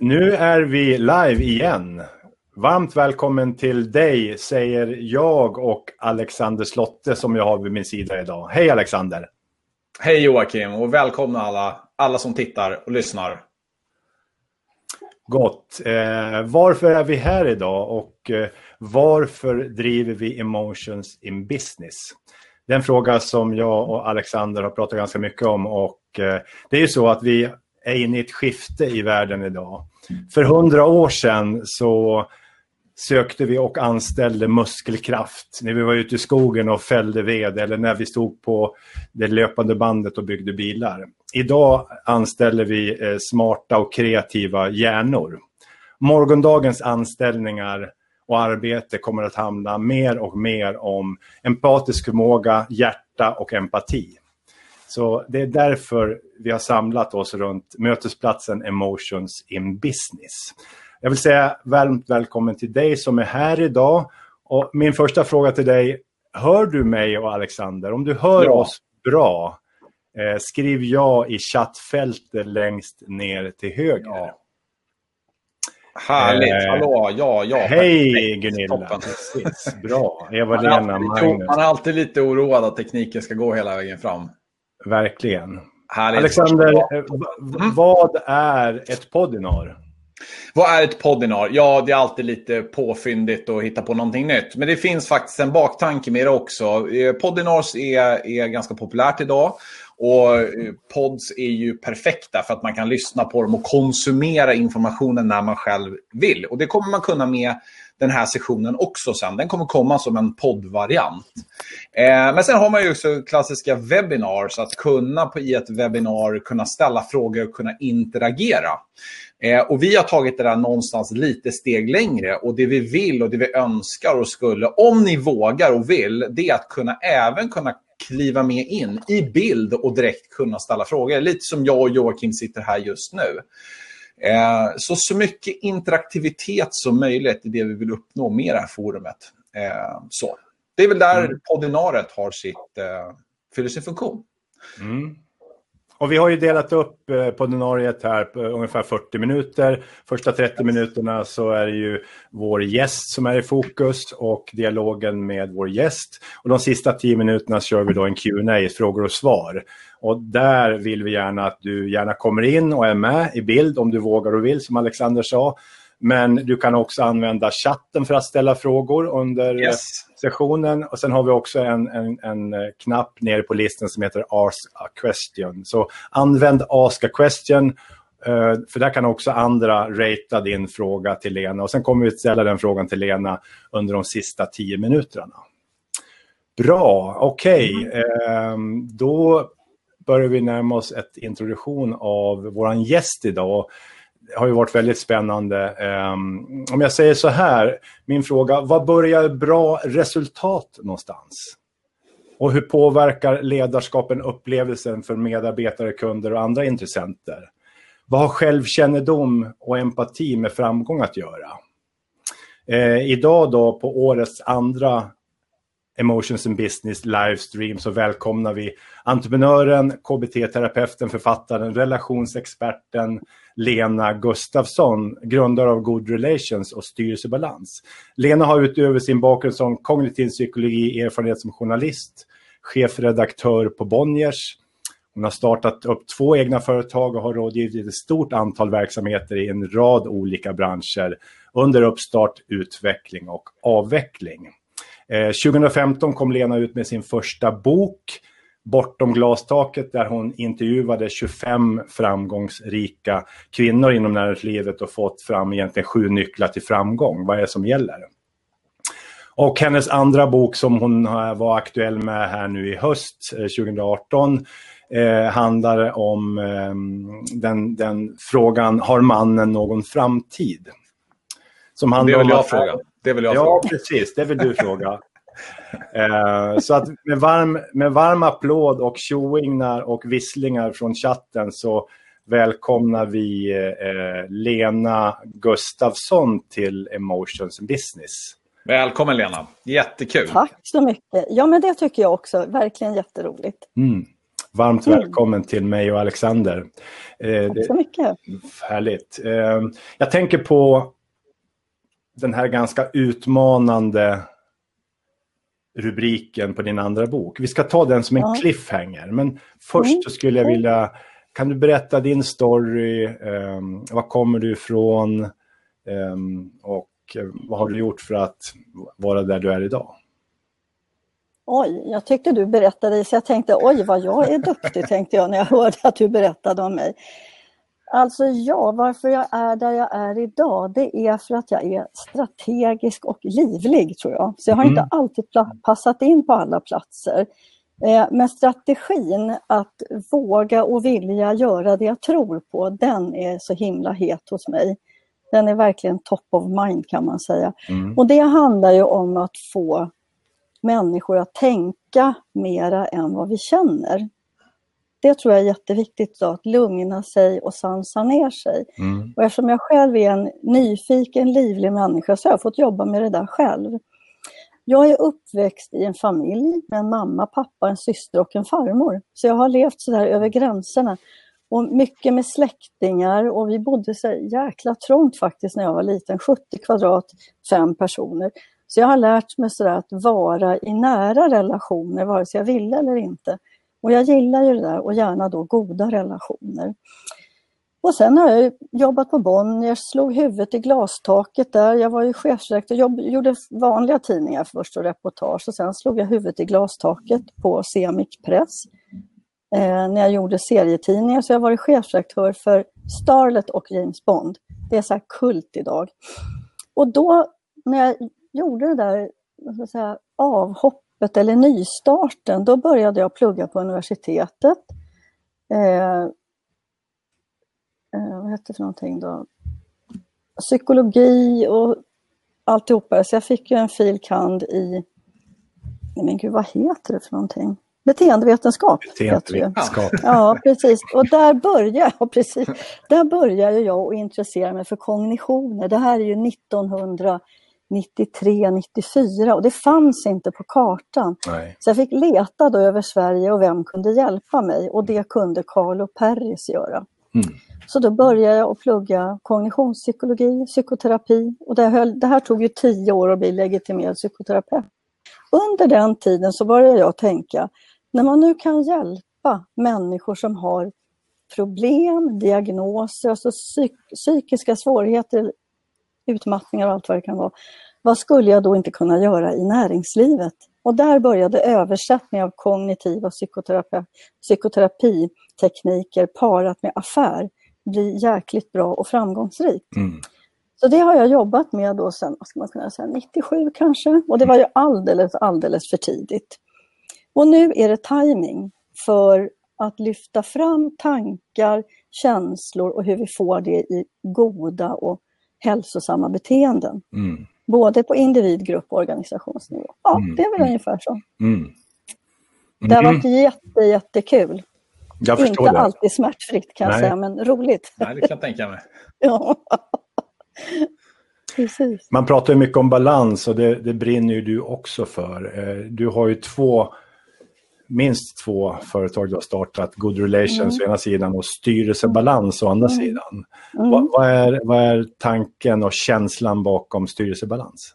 Nu är vi live igen. Varmt välkommen till dig säger jag och Alexander Slotte som jag har vid min sida idag. Hej Alexander! Hej Joakim och välkomna alla, alla som tittar och lyssnar. Gott. Eh, varför är vi här idag och eh, varför driver vi Emotions in Business? Det är en fråga som jag och Alexander har pratat ganska mycket om och eh, det är ju så att vi är inne i ett skifte i världen idag. För hundra år sedan så sökte vi och anställde muskelkraft när vi var ute i skogen och fällde ved eller när vi stod på det löpande bandet och byggde bilar. Idag anställer vi eh, smarta och kreativa hjärnor. Morgondagens anställningar och arbete kommer att handla mer och mer om empatisk förmåga, hjärta och empati. Så det är därför vi har samlat oss runt mötesplatsen Emotions in Business. Jag vill säga varmt välkommen till dig som är här idag. Och min första fråga till dig, hör du mig och Alexander? Om du hör ja. oss bra, eh, skriv ja i chattfältet längst ner till höger. Ja. Härligt, eh, hallå, ja, ja. Hej Gunilla, Precis. bra. Eva-Lena, Magnus. Man är alltid lite oroad att tekniken ska gå hela vägen fram. Verkligen. Härligt. Alexander, eh, vad är ett poddinar? Vad är ett poddinar? Ja, det är alltid lite påfyndigt att hitta på någonting nytt. Men det finns faktiskt en baktanke med det också. Eh, poddinars är, är ganska populärt idag. Och eh, pods är ju perfekta för att man kan lyssna på dem och konsumera informationen när man själv vill. Och det kommer man kunna med den här sessionen också sen. Den kommer komma som en poddvariant. Eh, men sen har man ju också klassiska webinars, att kunna på, i ett webbinar kunna ställa frågor och kunna interagera. Eh, och Vi har tagit det där någonstans lite steg längre och det vi vill och det vi önskar och skulle, om ni vågar och vill, det är att kunna även kunna kliva med in i bild och direkt kunna ställa frågor. Lite som jag och Joakim sitter här just nu. Eh, så så mycket interaktivitet som möjligt är det vi vill uppnå med det här forumet. Eh, så. Det är väl där mm. poddinaret har sitt, eh, fyller sin funktion. Mm. Och vi har ju delat upp eh, poddinariet här på ungefär 40 minuter. Första 30 minuterna så är det ju vår gäst som är i fokus och dialogen med vår gäst. Och de sista 10 minuterna kör vi då en Q&A, frågor och svar. Och där vill vi gärna att du gärna kommer in och är med i bild om du vågar och vill, som Alexander sa. Men du kan också använda chatten för att ställa frågor under yes. Sessionen. Och sen har vi också en, en, en, knapp nere på listan som heter Ask a question. Så använd Ask a question. Eh, för där kan också andra ratea din fråga till Lena. Och sen kommer vi ställa den frågan till Lena under de sista tio minuterna. Bra, okej. Okay. Mm. Då börjar vi närma oss ett introduktion av vår gäst idag. Det har ju varit väldigt spännande. Um, om jag säger så här, min fråga, vad börjar bra resultat någonstans? Och hur påverkar ledarskapen upplevelsen för medarbetare, kunder och andra intressenter? Vad har självkännedom och empati med framgång att göra? Eh, idag då på årets andra Emotions and Business livestream så välkomnar vi entreprenören, KBT-terapeuten, författaren, relationsexperten Lena Gustafsson, grundare av Good Relations och Styrelsebalans. Lena har utöver sin bakgrund som kognitiv psykologi erfarenhet som journalist, chefredaktör på Bonniers. Hon har startat upp två egna företag och har rådgivit ett stort antal verksamheter i en rad olika branscher under uppstart, utveckling och avveckling. 2015 eh, kom Lena ut med sin första bok, Bortom glastaket, där hon intervjuade 25 framgångsrika kvinnor inom näringslivet och fått fram egentligen sju nycklar till framgång. Vad är det som gäller? Och hennes andra bok som hon var aktuell med här nu i höst, 2018, eh, eh, handlar om eh, den, den, frågan, har mannen någon framtid? Som handlar det vill jag fråga. Det vill jag ja, fråga. precis. Det vill du fråga. eh, så att med varm, med varm applåd och tjoingnar och visslingar från chatten så välkomnar vi eh, Lena Gustafsson till Emotions Business. Välkommen Lena, jättekul. Tack så mycket. Ja men det tycker jag också, verkligen jätteroligt. Mm. Varmt mm. välkommen till mig och Alexander. Eh, Tack så mycket. Härligt. Eh, jag tänker på den här ganska utmanande rubriken på din andra bok. Vi ska ta den som en ja. cliffhanger, men först mm. skulle jag vilja, kan du berätta din story, eh, var kommer du ifrån eh, och eh, vad har du gjort för att vara där du är idag? Oj, jag tyckte du berättade så jag tänkte oj vad jag är duktig tänkte jag när jag hörde att du berättade om mig. Alltså ja, varför jag är där jag är idag, det är för att jag är strategisk och livlig tror jag. Så jag har mm. inte alltid passat in på alla platser. Eh, men strategin att våga och vilja göra det jag tror på, den är så himla het hos mig. Den är verkligen top of mind kan man säga. Mm. Och det handlar ju om att få människor att tänka mera än vad vi känner. Det tror jag är jätteviktigt, då, att lugna sig och sansa ner sig. Mm. Och eftersom jag själv är en nyfiken, livlig människa så har jag fått jobba med det där själv. Jag är uppväxt i en familj med en mamma, pappa, en syster och en farmor. Så jag har levt sådär över gränserna. Och mycket med släktingar och vi bodde så jäkla trångt faktiskt när jag var liten, 70 kvadrat, fem personer. Så jag har lärt mig sådär att vara i nära relationer vare sig jag vill eller inte. Och jag gillar ju det där och gärna då goda relationer. Och sen har jag jobbat på Bonniers, slog huvudet i glastaket där. Jag var ju chefsredaktör, jobb, gjorde vanliga tidningar först och reportage och sen slog jag huvudet i glastaket på Semic Press. Eh, när jag gjorde serietidningar så jag har varit för Starlet och James Bond. Det är så här kult idag. Och då när jag gjorde det där säga, avhoppet eller nystarten, då började jag plugga på universitetet. Eh, eh, vad hette det för någonting då? Psykologi och alltihopa. Så jag fick ju en fil. kand. i, men gud vad heter det för någonting? Beteendevetenskap. Beteendevetenskap. Ja, precis. Och där började jag, precis. Där började jag att intressera mig för kognitioner. Det här är ju 1900 93, 94 och det fanns inte på kartan. Nej. Så jag fick leta då över Sverige och vem kunde hjälpa mig och det kunde Carlo Perris göra. Mm. Så då började jag att plugga kognitionspsykologi, psykoterapi och det, höll, det här tog ju tio år att bli legitimerad psykoterapeut. Under den tiden så började jag tänka, när man nu kan hjälpa människor som har problem, diagnoser, alltså psyk psykiska svårigheter utmattningar och allt vad det kan vara. Vad skulle jag då inte kunna göra i näringslivet? Och där började översättning av kognitiva psykoterapi, psykoterapitekniker parat med affär bli jäkligt bra och framgångsrikt. Mm. Så det har jag jobbat med då sedan, vad ska man kunna säga, 97 kanske. Och det var ju alldeles, alldeles för tidigt. Och nu är det timing för att lyfta fram tankar, känslor och hur vi får det i goda och hälsosamma beteenden. Mm. Både på individ, grupp och organisationsnivå. Ja, mm. det är väl ungefär så. Mm. Det har varit mm. jätte, jättekul. Jag Inte det. alltid smärtfritt kan Nej. jag säga, men roligt. Nej, det kan jag tänka mig. ja. Precis. Man pratar mycket om balans och det, det brinner ju du också för. Eh, du har ju två minst två företag du har startat, Good Relations mm. å ena sidan och Styrelsebalans å andra mm. sidan. Mm. Vad, vad, är, vad är tanken och känslan bakom Styrelsebalans?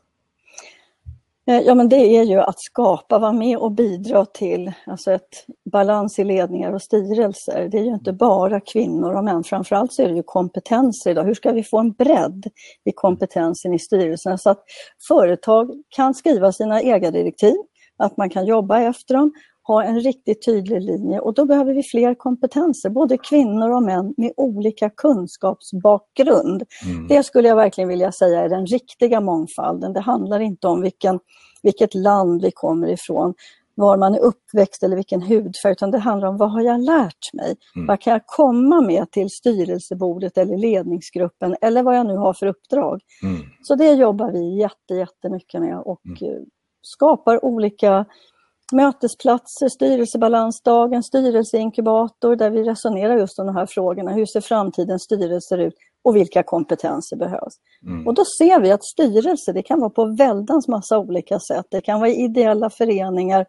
Eh, ja men det är ju att skapa, vara med och bidra till alltså ett balans i ledningar och styrelser. Det är ju inte bara kvinnor och män, framförallt så är det ju kompetenser idag. Hur ska vi få en bredd i kompetensen i styrelsen så att företag kan skriva sina egna direktiv, att man kan jobba efter dem ha en riktigt tydlig linje och då behöver vi fler kompetenser, både kvinnor och män med olika kunskapsbakgrund. Mm. Det skulle jag verkligen vilja säga är den riktiga mångfalden. Det handlar inte om vilken, vilket land vi kommer ifrån, var man är uppväxt eller vilken hudfärg, utan det handlar om vad har jag lärt mig? Mm. Vad kan jag komma med till styrelsebordet eller ledningsgruppen eller vad jag nu har för uppdrag. Mm. Så det jobbar vi jätte, jättemycket med och mm. Eh, skapar olika mötesplatser, styrelsebalansdagen, styrelseinkubator där vi resonerar just om de här frågorna. Hur ser framtidens styrelser ut och vilka kompetenser behövs? Mm. Och då ser vi att styrelse, det kan vara på väldans massa olika sätt. Det kan vara ideella föreningar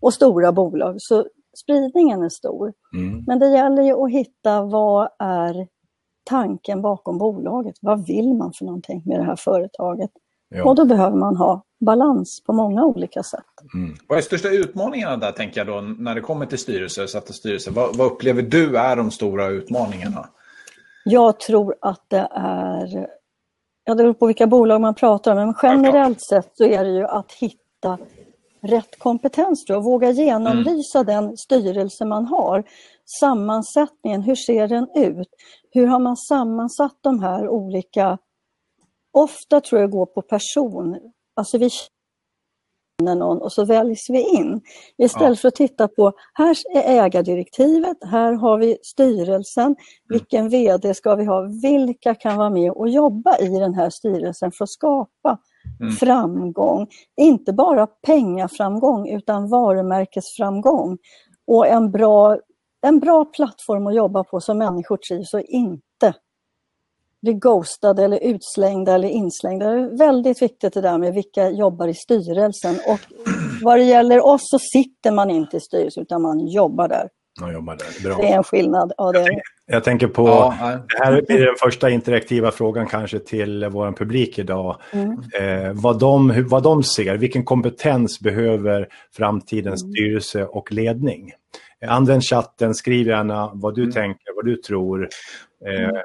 och stora bolag. Så spridningen är stor. Mm. Men det gäller ju att hitta vad är tanken bakom bolaget? Vad vill man för någonting med det här företaget? Ja. Och då behöver man ha balans på många olika sätt. Mm. Vad är största utmaningarna där, tänker jag då, när det kommer till styrelser, sätta styrelser? Vad, vad upplever du är de stora utmaningarna? Jag tror att det är, ja det beror på vilka bolag man pratar om, men generellt sett så är det ju att hitta rätt kompetens jag, våga genomlysa den styrelse man har. Sammansättningen, hur ser den ut? Hur har man sammansatt de här olika, ofta tror jag går på person, alltså vi känner någon och så väljs vi in. Istället Ja. för att titta på, här är ägardirektivet, här har vi styrelsen, vilken VD ska vi ha, vilka kan vara med och jobba i den här styrelsen för att skapa Mm. framgång. Inte bara pengaframgång utan varumärkesframgång. Och en bra, en bra plattform att jobba på så människor trivs och inte blir ghostade eller utslängda eller inslängda. Det är väldigt viktigt det där med vilka jobbar i styrelsen. Och vad det gäller oss så sitter man inte i styrelsen utan man jobbar där. Jag jobbar där. Bra. Det är en skillnad. Ja, det är. Jag tänker på, Ja, det här blir den första interaktiva frågan kanske till vår publik idag. Mm. Eh, vad, de, vad de ser, vilken kompetens behöver framtidens Mm. styrelse och ledning? Använd chatten, skriv gärna vad du Mm. tänker, vad du tror. Eh, Mm.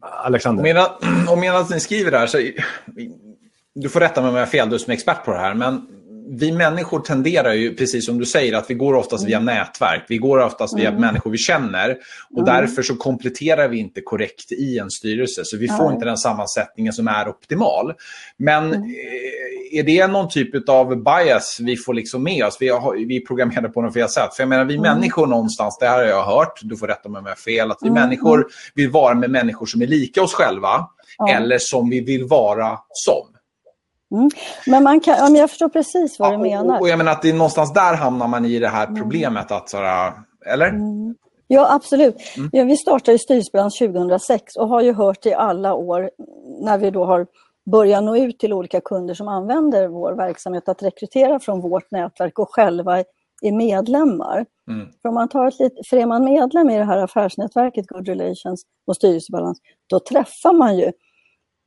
Alexander? Medan, och medan ni skriver där, så, du får rätta mig om jag har fel, du som är expert på det här, men vi människor tenderar ju, precis som du säger, att vi går oftast via nätverk. Vi går oftast via Mm. människor vi känner. Och Mm. därför så kompletterar vi inte korrekt i en styrelse. Så vi får Nej. inte den sammansättningen som är optimal. Men Mm. eh, är det någon typ av bias vi får liksom med oss? Vi, har, vi är programmerade på något fel sätt. För jag menar, vi Mm. människor någonstans, det här har jag hört, du får rätta mig om jag har fel, att vi Mm. människor vill vara med människor som är lika oss själva. Eller som vi vill vara som. Men man kan, jag förstår precis vad Ja, du menar. Och, och jag menar att det är någonstans där hamnar man i det här problemet. Att, sådär, eller? Mm. Ja, absolut. Mm. Ja, vi startade Styrelsebalans 2006 och har ju hört i alla år när vi då har börjat nå ut till olika kunder som använder vår verksamhet att rekrytera från vårt nätverk och själva är medlemmar. Mm. För, om man tar ett lit, för är man medlem i det här affärsnätverket Good Relations och Styrelsebalans, då träffar man ju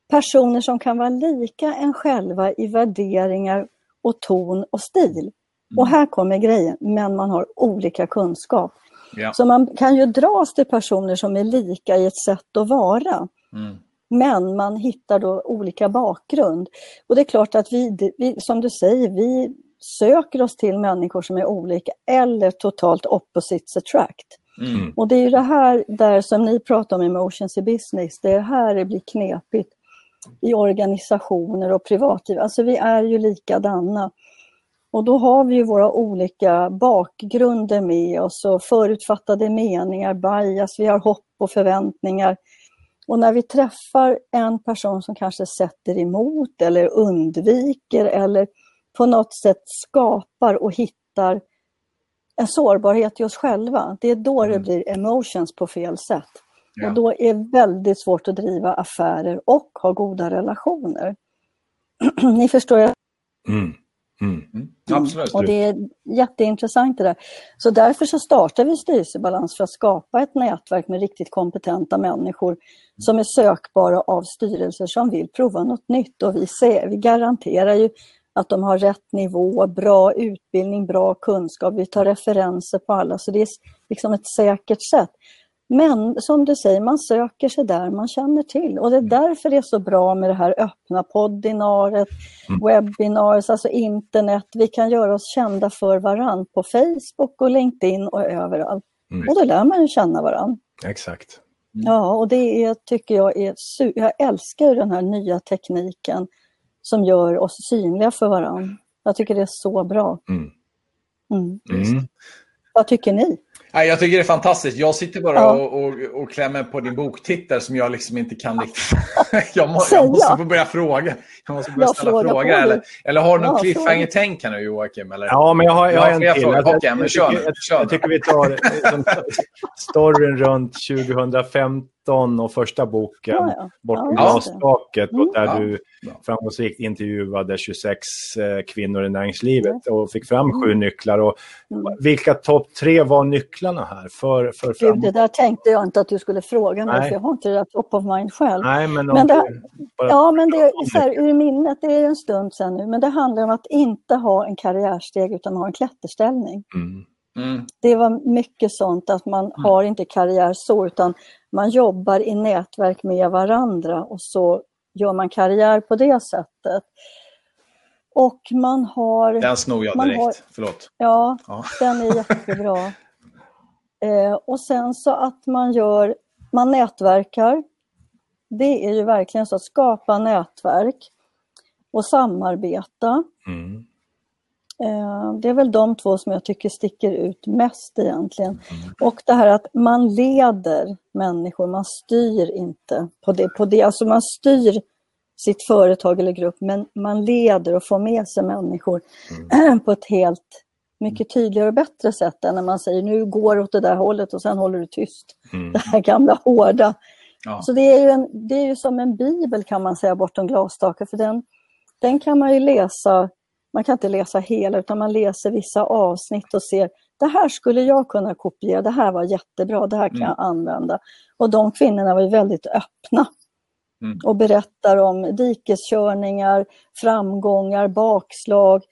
personer som kan vara lika en själva i värderingar och ton och stil. Och här kommer grejen, men man har olika kunskap. Ja. Så man kan ju dras till personer som är lika i ett sätt att vara. Mm. Men man hittar då olika bakgrund. Och det är klart att vi, vi, som du säger, vi söker oss till människor som är olika eller totalt opposites attract. Mm. Och det är ju det här där som ni pratar om emotions i business, det är här det blir knepigt i organisationer och privatliv. Alltså vi är ju likadana. Och då har vi ju våra olika bakgrunder med oss och förutfattade meningar, bias, vi har hopp och förväntningar. Och när vi träffar en person som kanske sätter emot eller undviker eller på något sätt skapar och hittar en sårbarhet i oss själva, det är då det Mm. blir emotions på fel sätt. Ja. Och då är det väldigt svårt att driva affärer och ha goda relationer. Ni förstår, jag Mm. Mm. Mm. Absolut. och det är jätteintressant det där. Så därför så startar vi Styrelsebalans för att skapa ett nätverk med riktigt kompetenta människor som är sökbara av styrelser som vill prova något nytt. Och vi, ser, vi garanterar ju att de har rätt nivå, bra utbildning, bra kunskap. Vi tar referenser på alla, så det är liksom ett säkert sätt. Men som du säger, man söker sig där man känner till och det är därför det är så bra med det här öppna poddinaret, webbinarier, alltså internet. Vi kan göra oss kända för varann på Facebook och LinkedIn och överallt. Mm. Och då lär man ju känna varann. Exakt. Ja, och det är, tycker jag är, jag älskar den här nya tekniken som gör oss synliga för varann. Jag tycker det är så bra. Mm. Mm. Mm. Vad tycker ni? Nej, jag tycker det är fantastiskt. Jag sitter bara Ja. och, och, och klämmer på din boktitel som jag liksom inte kan riktigt... jag, må, jag måste få börja fråga. Jag måste börja Ja, ställa fråga frågor. Eller, eller har du någon Ja, cliffhanger-tänk här nu Joakim? Eller? Ja, men jag har, jag har en fler till. frågor. Jag, men jag, kör nu. jag, jag tycker vi tar liksom, storyn runt 2050 13 och första boken Ja, ja. Bortom Ja, glastaket och där Ja. du framgångsrikt intervjuade 26 eh, kvinnor i näringslivet och fick fram sju nycklar. Och Mm. Vilka topp tre var nycklarna här för, för Gud, framåt? det där tänkte jag inte att du skulle fråga mig, för jag har inte det top of mind själv. Nej, men, Men det- du bara- Ja, men det är så här, ur minnet, det är en stund sedan nu, men det handlar om att inte ha en karriärsteg utan ha en klätterställning. Mm. Mm. Det var mycket sånt att man har inte karriär så, utan man jobbar i nätverk med varandra och så gör man karriär på det sättet. Och man har... Den snor jag direkt. har- Förlåt. Ja, Ja. den är jättebra. Eh, och sen så att man gör, man nätverkar. Det är ju verkligen så att skapa nätverk och samarbeta. Mm. Eh, det är väl de två som jag tycker sticker ut mest egentligen. Och det här att man leder människor, man styr inte på det. På det. Alltså man styr sitt företag eller grupp, men man leder och får med sig människor på ett helt mycket tydligare och bättre sätt än när man säger nu går åt det där hållet och sen håller du tyst. Mm. Det här gamla hårda. Ja. Så det är, ju en, det är ju som en bibel kan man säga bortom glastaket, för den, den kan man ju läsa, man kan inte läsa hela utan man läser vissa avsnitt och ser det här skulle jag kunna kopiera, det här var jättebra, det här kan Mm. jag använda. Och de kvinnorna var ju väldigt öppna Mm. och berättar om dikeskörningar, framgångar, bakslag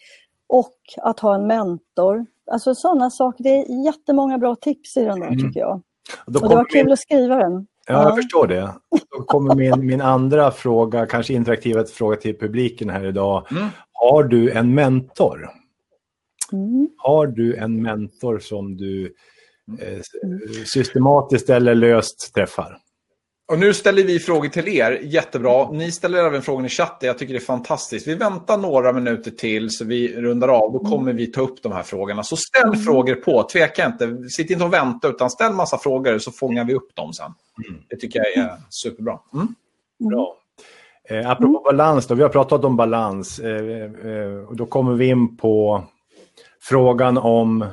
och att ha en mentor. Alltså sådana saker, det är jättemånga bra tips i den där Mm. tycker jag. Då Och det var kul att skriva den. Ja, jag förstår det. Då kommer min, min andra fråga, kanske interaktiva fråga till publiken här idag. Mm. Har du en mentor? Mm. Har du en mentor som du eh, systematiskt eller löst träffar? Och nu ställer vi frågor till er. Jättebra. Ni ställer även frågor i chatten. Jag tycker det är fantastiskt. Vi väntar några minuter till så vi rundar av. Då kommer vi ta upp de här frågorna. Så ställ frågor på. Tveka inte. Sitt inte och vänta utan ställ massa frågor så fångar vi upp dem sen. Det tycker jag är superbra. Mm. Bra. Eh, apropå balans, då, vi har pratat om balans. Eh, eh, och då kommer vi in på frågan om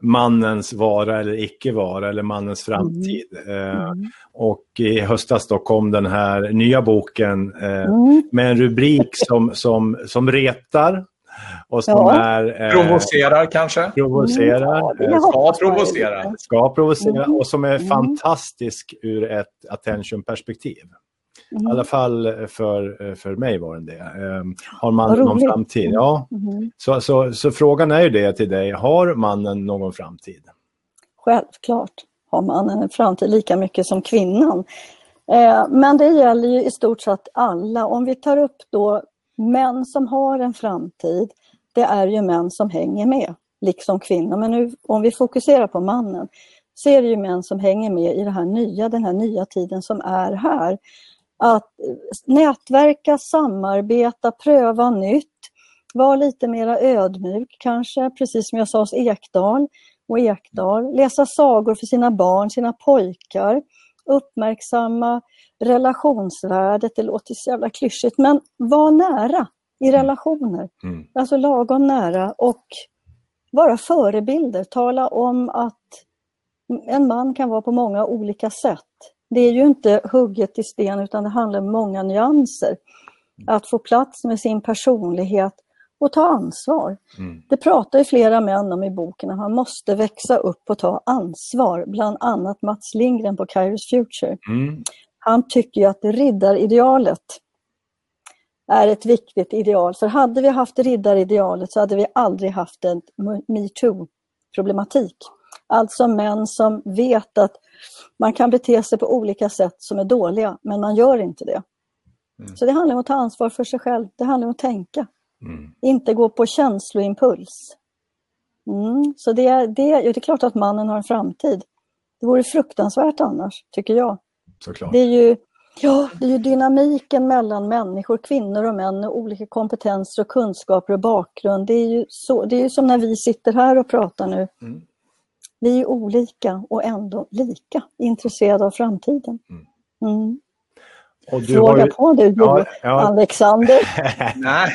mannens vara eller icke vara eller mannens framtid. Eh, och i höstas då kom den här nya boken eh, Mm. med en rubrik som, som, som retar och som Ja. är... eh, Provocerar kanske? provocerar. Ja, det eh, Ska provocera. ska provocera Mm. och som är Mm. fantastisk ur ett attention-perspektiv. I Mm. alla fall för, för mig var den det. Ehm, Har man någon framtid? Ja. Mm. Så, så, så frågan är ju det till dig. Har mannen någon framtid? Självklart har mannen en framtid lika mycket som kvinnan. Eh, men det gäller ju i stort sett alla. Om vi tar upp då män som har en framtid, det är ju män som hänger med, liksom kvinnor. Men nu, om vi fokuserar på mannen, så är det ju män som hänger med i det här nya, den här nya tiden som är här. Att nätverka, samarbeta, pröva nytt, vara lite mera ödmjuk kanske, precis som jag sa hos Ekdal och Ekdal. Läsa sagor för sina barn, sina pojkar. Uppmärksamma relationsvärdet, det låter så jävla klyschigt, men var nära i relationer. Mm. Alltså lagom nära och vara förebilder. Tala om att en man kan vara på många olika sätt. Det är ju inte hugget i sten utan det handlar om många nyanser. Att få plats med sin personlighet och ta ansvar. Mm. Det pratar ju flera män om i boken, att man måste växa upp och ta ansvar. Bland annat Mats Lindgren på Kairos Future. Mm. Han tycker ju att riddaridealet är ett viktigt ideal. För hade vi haft riddaridealet så hade vi aldrig haft en metoo-problematik. Alltså män som vet att man kan bete sig på olika sätt som är dåliga, men man gör inte det. Mm. Så det handlar om att ta ansvar för sig själv. Det handlar om att tänka. Mm. Inte gå på känsloimpuls. Mm. Så det är, det, är- det är klart att mannen har en framtid. Det vore fruktansvärt annars, tycker jag. Såklart. Det är ju, ja, det är ju dynamiken mellan människor, kvinnor och män, och olika kompetenser och kunskaper och bakgrund. Det är ju, så, det är ju som när vi sitter här och pratar nu. Mm. Vi är olika och ändå lika intresserade av framtiden. Mm. Och du Fråga har ju- på du, Ja, ja. Alexander. Nej,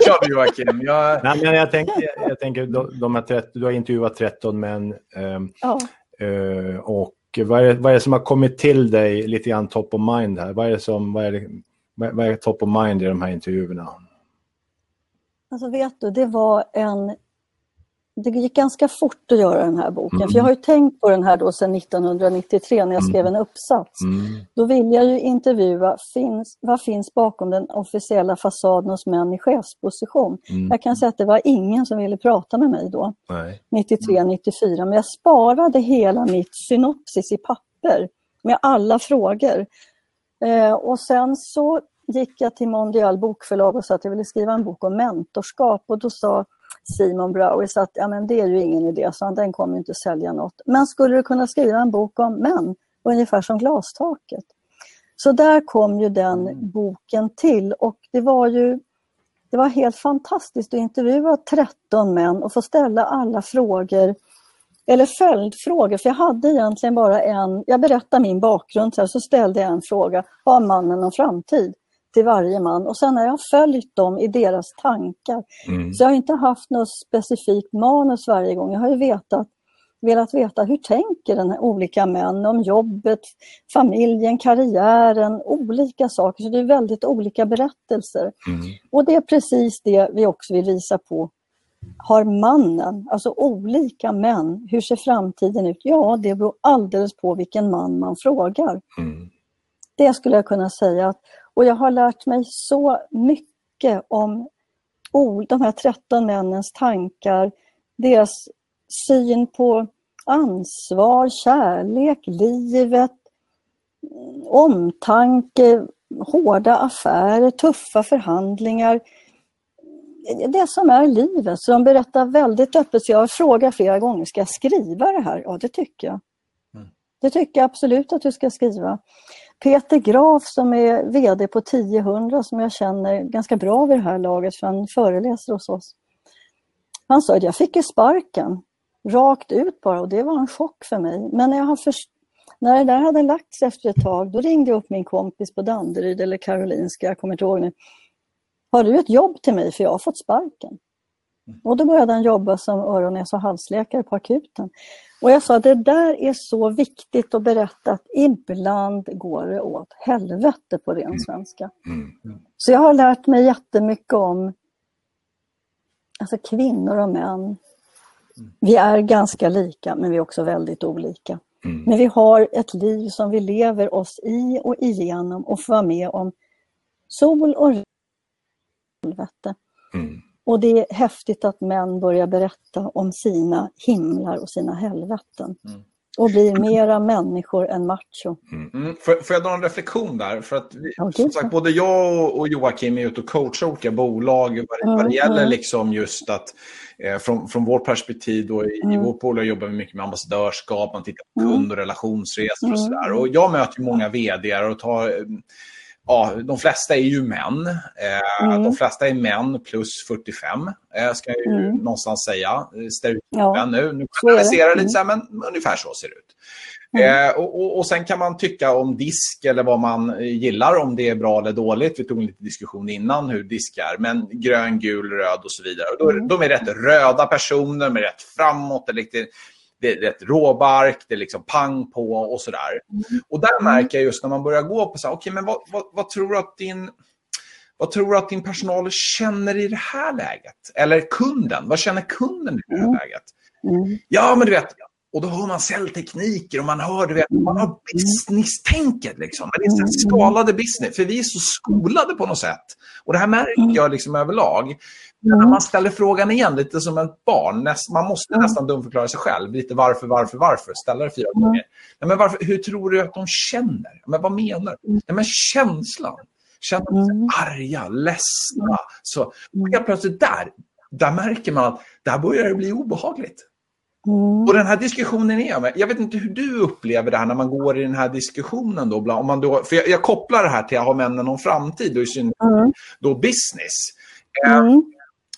kör du Joakim. Jag... Nej, men jag tänker, jag tänker de, de här 30, du har intervjuat 13 män ehm, Ja. eh, och och vad är, vad är det som har kommit till dig lite grann top of mind här? Vad är, det som, vad är, det, vad är top of mind i de här intervjuerna? Alltså vet du, det var en det gick ganska fort att göra den här boken. Mm. För jag har ju tänkt på den här då sedan 1993 när jag skrev en uppsats. Mm. Då ville jag ju intervjua, finns, vad finns bakom den officiella fasaden hos män i chefsposition? Mm. Jag kan säga att det var ingen som ville prata med mig då, 93, 94. Men jag sparade hela mitt synopsis i papper med alla frågor. Eh, och sen så gick jag till Mondial bokförlag och sa att jag ville skriva en bok om mentorskap och då sa Simon Browis att ja, men det är ju ingen idé, så den kommer inte sälja något. Men skulle du kunna skriva en bok om män, ungefär som Glastaket? Så där kom ju den mm. boken till och det var ju det var helt fantastiskt att intervjua 13 män och få ställa alla frågor eller följdfrågor, för jag hade egentligen bara en, jag berättade min bakgrund, så ställde jag en fråga, har mannen någon framtid? Till varje man och sen har jag följt dem i deras tankar. Mm. Så jag har inte haft något specifikt manus varje gång. Jag har ju vetat, velat veta hur tänker den här olika män om jobbet, familjen, karriären, olika saker. Så det är väldigt olika berättelser. Mm. Och det är precis det vi också vill visa på. Har mannen, alltså olika män, hur ser framtiden ut? Ja, det beror alldeles på vilken man man frågar. Mm. Det skulle jag kunna säga. att och jag har lärt mig så mycket om de här 13 männens tankar, deras syn på ansvar, kärlek, livet, omtanke, hårda affärer, tuffa förhandlingar. Det som är livet. Så de berättar väldigt öppet. Så jag har frågat flera gånger, ska jag skriva det här? Ja, det tycker jag. Mm. Det tycker jag absolut att du ska skriva. Peter Graf som är VD på 1000 som jag känner ganska bra vid det här laget för han föreläser hos oss. Han sa att jag fick ju sparken rakt ut bara och det var en chock för mig. Men när, jag har först... när det där hade lagt sig efter ett tag då ringde jag upp min kompis på Danderyd eller Karolinska, jag kommer inte ihåg nu. Har du ett jobb till mig för jag har fått sparken? Och då började han jobba som öron-, näs och halsläkare på akuten. Och jag sa att det där är så viktigt att berätta att ibland går det åt helvete på ren mm. svenska. Mm. Mm. Så jag har lärt mig jättemycket om alltså kvinnor och män. Vi är ganska lika men vi är också väldigt olika. Mm. Men vi har ett liv som vi lever oss i och igenom och får vara med om sol och helvete. Mm. Och det är häftigt att män börjar berätta om sina himlar och sina helveten. Mm. Och blir mera människor än macho. Mm. Mm. Får, får, jag dra en reflektion där? För att vi, okay. som sagt, både jag och Joakim är ute och coachar olika bolag vad det, vad det mm, gäller mm. liksom just att eh, från, från vårt perspektiv då, i, i vårt bolag jobbar vi mycket med ambassadörskap, man tittar på kund och relationsresor och sådär. Och jag möter många vd och tar ja, de flesta är ju män. Eh, mm. De flesta är män plus 45, eh, ska jag ju mm. någonstans säga. Ja. nu. Nu generaliserar jag lite, mm. men ungefär så ser det ut. Mm. Eh, och, och, och, Sen kan man tycka om disk eller vad man gillar, om det är bra eller dåligt. Vi tog en liten diskussion innan hur disk är. Men grön, gul, röd och så vidare. Och då, mm. De är rätt röda personer, de är rätt framåt. Lite, det är rätt råbark, det är liksom pang på och sådär. Mm. Och där mm. märker jag just när man börjar gå på så här, okay, men vad, vad, vad, tror du att din vad tror du att din personal känner i det här läget? Eller kunden, vad känner kunden i det här mm. läget? Mm. Ja, men du vet, och då har man celltekniker och man hör, du vet, man har business-tänket. Liksom. Men det är så skalade business, för vi är så skolade på något sätt. Och det här märker jag liksom överlag. När man ställer frågan igen, lite som ett barn, man måste nästan dumförklara sig själv. Lite varför, varför, varför, ställa det fyra gånger. Nej, men varför, hur tror du att de känner? Men vad menar du? Nej, men känslan. Känner de sig arga, ledsna? Så helt plötsligt där, där märker man att där börjar det bli obehagligt. Mm. Och den här diskussionen är, jag vet inte hur du upplever det här när man går i den här diskussionen. Då, om man då, för jag, jag kopplar det här till att ha männen någon framtid och i synnerhet mm. då business. Mm.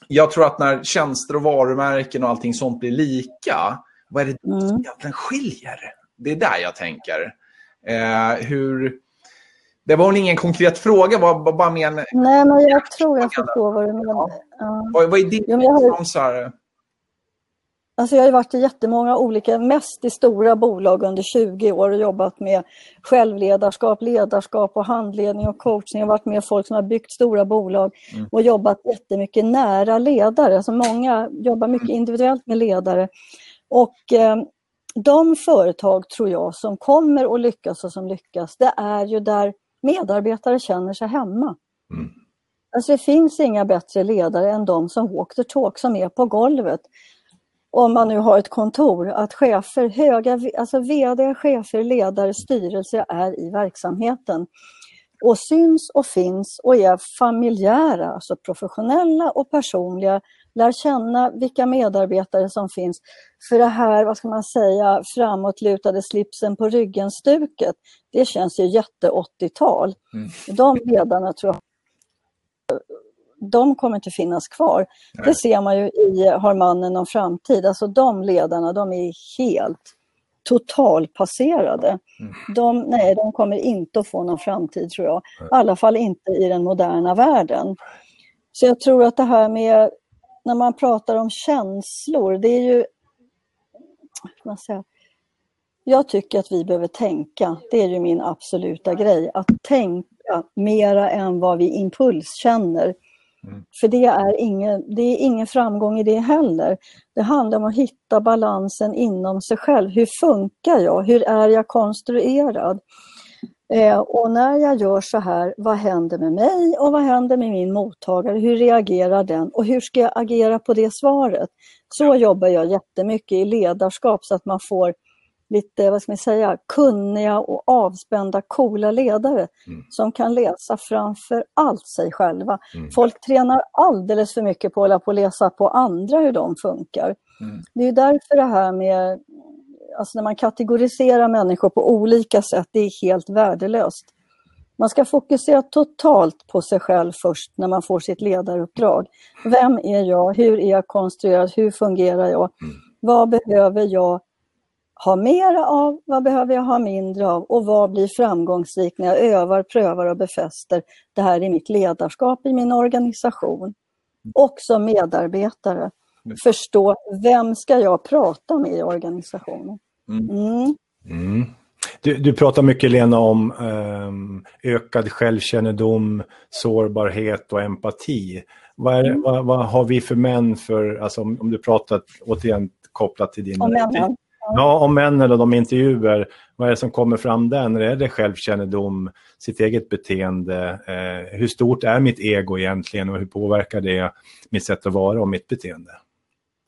Jag tror att när tjänster och varumärken och allting sånt blir lika, vad är det som mm. egentligen skiljer? Det är där jag tänker. Eh, hur... Det var ingen konkret fråga, var bara mer Nej, men jag tror jag förstår vad du menar. Ja. Vad, vad är din ja, har... Alltså jag har varit i jättemånga olika, mest i stora bolag under 20 år och jobbat med självledarskap, ledarskap och handledning och coachning. Jag har varit med folk som har byggt stora bolag mm. och jobbat jättemycket nära ledare. Alltså många jobbar mycket individuellt med ledare. Och eh, de företag, tror jag, som kommer att lyckas och som lyckas, det är ju där medarbetare känner sig hemma. Mm. Alltså det finns inga bättre ledare än de som walk the talk, som är på golvet. Om man nu har ett kontor, att chefer, höga, alltså VD, chefer, ledare, styrelser är i verksamheten. Och syns och finns och är familjära, alltså professionella och personliga, lär känna vilka medarbetare som finns. För det här, vad ska man säga, framåtlutade slipsen på ryggen-stuket, det känns ju jätte 80-tal. Mm. De ledarna tror jag de kommer inte finnas kvar. Nej. Det ser man ju i Har mannen någon framtid? Alltså de ledarna, de är helt totalpasserade. Mm. De, nej, de kommer inte att få någon framtid tror jag. I alla fall inte i den moderna världen. Så jag tror att det här med när man pratar om känslor, det är ju... Man säger, jag tycker att vi behöver tänka, det är ju min absoluta grej, att tänka mera än vad vi impulskänner. Mm. För det är, ingen, det är ingen framgång i det heller. Det handlar om att hitta balansen inom sig själv. Hur funkar jag? Hur är jag konstruerad? Eh, och när jag gör så här, vad händer med mig och vad händer med min mottagare? Hur reagerar den och hur ska jag agera på det svaret? Så jobbar jag jättemycket i ledarskap så att man får lite, vad ska man säga, kunniga och avspända, coola ledare mm. som kan läsa framför allt sig själva. Mm. Folk tränar alldeles för mycket på att hålla på att läsa på andra hur de funkar. Mm. Det är därför det här med, alltså när man kategoriserar människor på olika sätt, det är helt värdelöst. Man ska fokusera totalt på sig själv först när man får sitt ledaruppdrag. Vem är jag? Hur är jag konstruerad? Hur fungerar jag? Mm. Vad behöver jag ha mera av, vad behöver jag ha mindre av och vad blir framgångsrikt när jag övar, prövar och befäster det här i mitt ledarskap, i min organisation. Och som medarbetare förstå vem ska jag prata med i organisationen. Mm. Mm. mm. Du, du, pratar mycket Lena om um, ökad självkännedom, sårbarhet och empati. Vad, är, mm. vad, vad, har vi för män för, alltså om, om du pratar återigen kopplat till din... Om männen. Ja, om män eller de intervjuer, vad är det som kommer fram där? När är det självkännedom, sitt eget beteende? Eh, hur stort är mitt ego egentligen och hur påverkar det mitt sätt att vara och mitt beteende?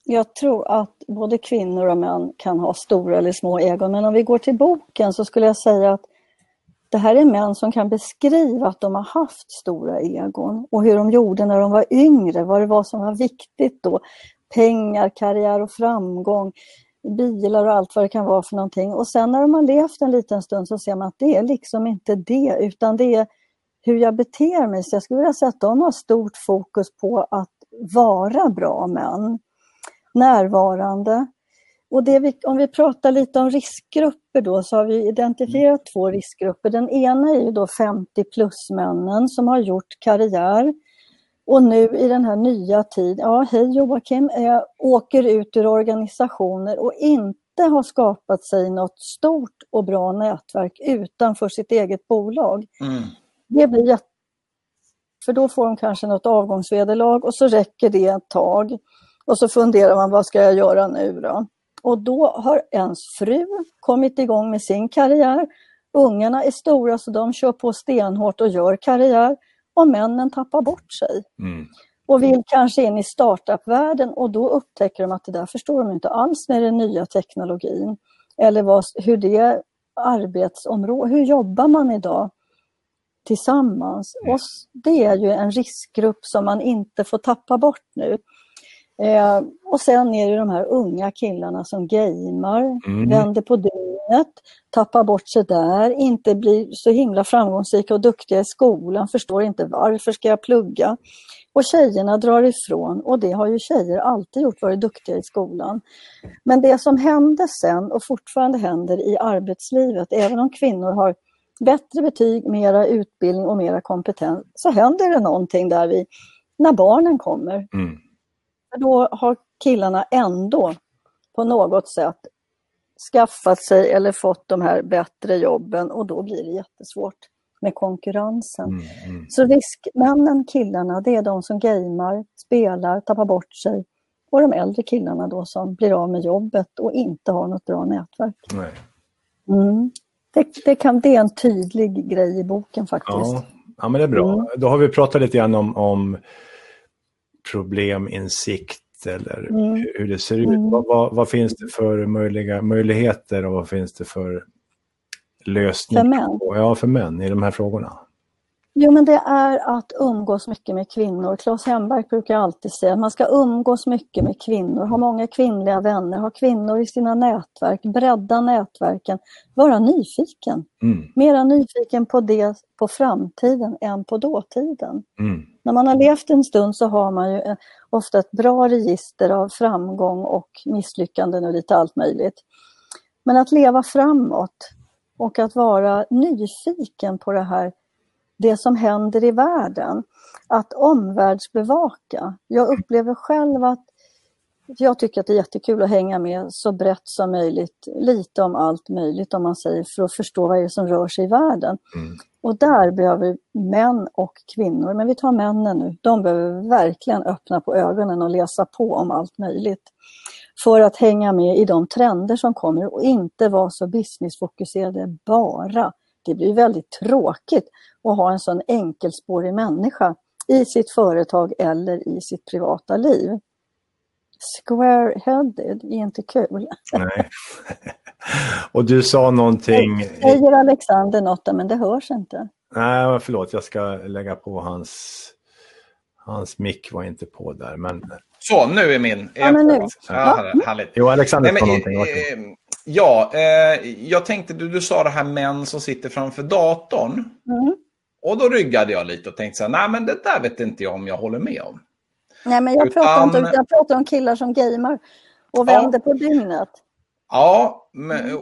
Jag tror att både kvinnor och män kan ha stora eller små egon, men om vi går till boken så skulle jag säga att det här är män som kan beskriva att de har haft stora egon och hur de gjorde när de var yngre, vad det var som var viktigt då. Pengar, karriär och framgång bilar och allt vad det kan vara för någonting. Och sen när de har levt en liten stund så ser man att det är liksom inte det, utan det är hur jag beter mig. Så jag skulle vilja säga att de har stort fokus på att vara bra män. Närvarande. Och vi, om vi pratar lite om riskgrupper då så har vi identifierat två riskgrupper. Den ena är ju då 50 plus-männen som har gjort karriär och nu i den här nya tiden, ja hej Joakim, jag åker ut ur organisationer och inte har skapat sig något stort och bra nätverk utanför sitt eget bolag. Mm. Det blir jätte... För då får de kanske något avgångsvederlag och så räcker det ett tag. Och så funderar man, vad ska jag göra nu då? Och då har ens fru kommit igång med sin karriär. Ungarna är stora så de kör på stenhårt och gör karriär och männen tappar bort sig. Mm. Och vill kanske in i startupvärlden och då upptäcker de att det där förstår de inte alls med den nya teknologin. Eller vad, hur det arbetsområde, hur jobbar man idag tillsammans? Mm. Och det är ju en riskgrupp som man inte får tappa bort nu. Eh, och sen är det de här unga killarna som gamer, mm. vänder på dygnet, tappar bort sig där, inte blir så himla framgångsrika och duktiga i skolan, förstår inte varför ska jag plugga. Och tjejerna drar ifrån och det har ju tjejer alltid gjort, varit duktiga i skolan. Men det som hände sen och fortfarande händer i arbetslivet, även om kvinnor har bättre betyg, mera utbildning och mera kompetens, så händer det någonting där vi, när barnen kommer. Mm då har killarna ändå på något sätt skaffat sig eller fått de här bättre jobben och då blir det jättesvårt med konkurrensen. Mm, mm. Så riskmännen, killarna, det är de som gamer, spelar, tappar bort sig och de äldre killarna då som blir av med jobbet och inte har något bra nätverk. Nej. Mm. Det, det, kan, det är en tydlig grej i boken faktiskt. Ja, ja men det är bra. Mm. Då har vi pratat lite grann om, om probleminsikt eller mm. hur det ser ut. Mm. Vad, vad, vad, finns det för möjliga möjligheter och vad finns det för lösningar? För män? Ja, för män i de här frågorna. Jo, men det är att umgås mycket med kvinnor. Claes Hemberg brukar alltid säga att man ska umgås mycket med kvinnor, ha många kvinnliga vänner, ha kvinnor i sina nätverk, bredda nätverken, vara nyfiken. Mm. Mera nyfiken på det på framtiden än på dåtiden. Mm. När man har levt en stund så har man ju eh, ofta ett bra register av framgång och misslyckanden och lite allt möjligt. Men att leva framåt och att vara nyfiken på det här det som händer i världen. Att omvärldsbevaka. Jag upplever själv att jag tycker att det är jättekul att hänga med så brett som möjligt, lite om allt möjligt om man säger, för att förstå vad det är som rör sig i världen. Mm. Och där behöver män och kvinnor, men vi tar männen nu, de behöver verkligen öppna på ögonen och läsa på om allt möjligt. För att hänga med i de trender som kommer och inte vara så businessfokuserade bara. Det blir väldigt tråkigt att ha en sån enkelspårig människa i sitt företag eller i sitt privata liv. Square-headed är inte kul. Nej. Och du sa någonting... Säger Alexander något men det hörs inte. Nej, förlåt, jag ska lägga på hans... Hans mick var inte på där, men... Så, nu är min. Är ja, men nu. Ja, härligt. Jo, Alexander sa någonting. Eh, ja, eh, jag tänkte, du, du sa det här män som sitter framför datorn. Mm. Och då ryggade jag lite och tänkte så här, nej men det där vet inte jag om jag håller med om. Nej, men jag, Utan... pratar, inte, jag pratar om killar som gamer och vänder ja. på dygnet. Ja,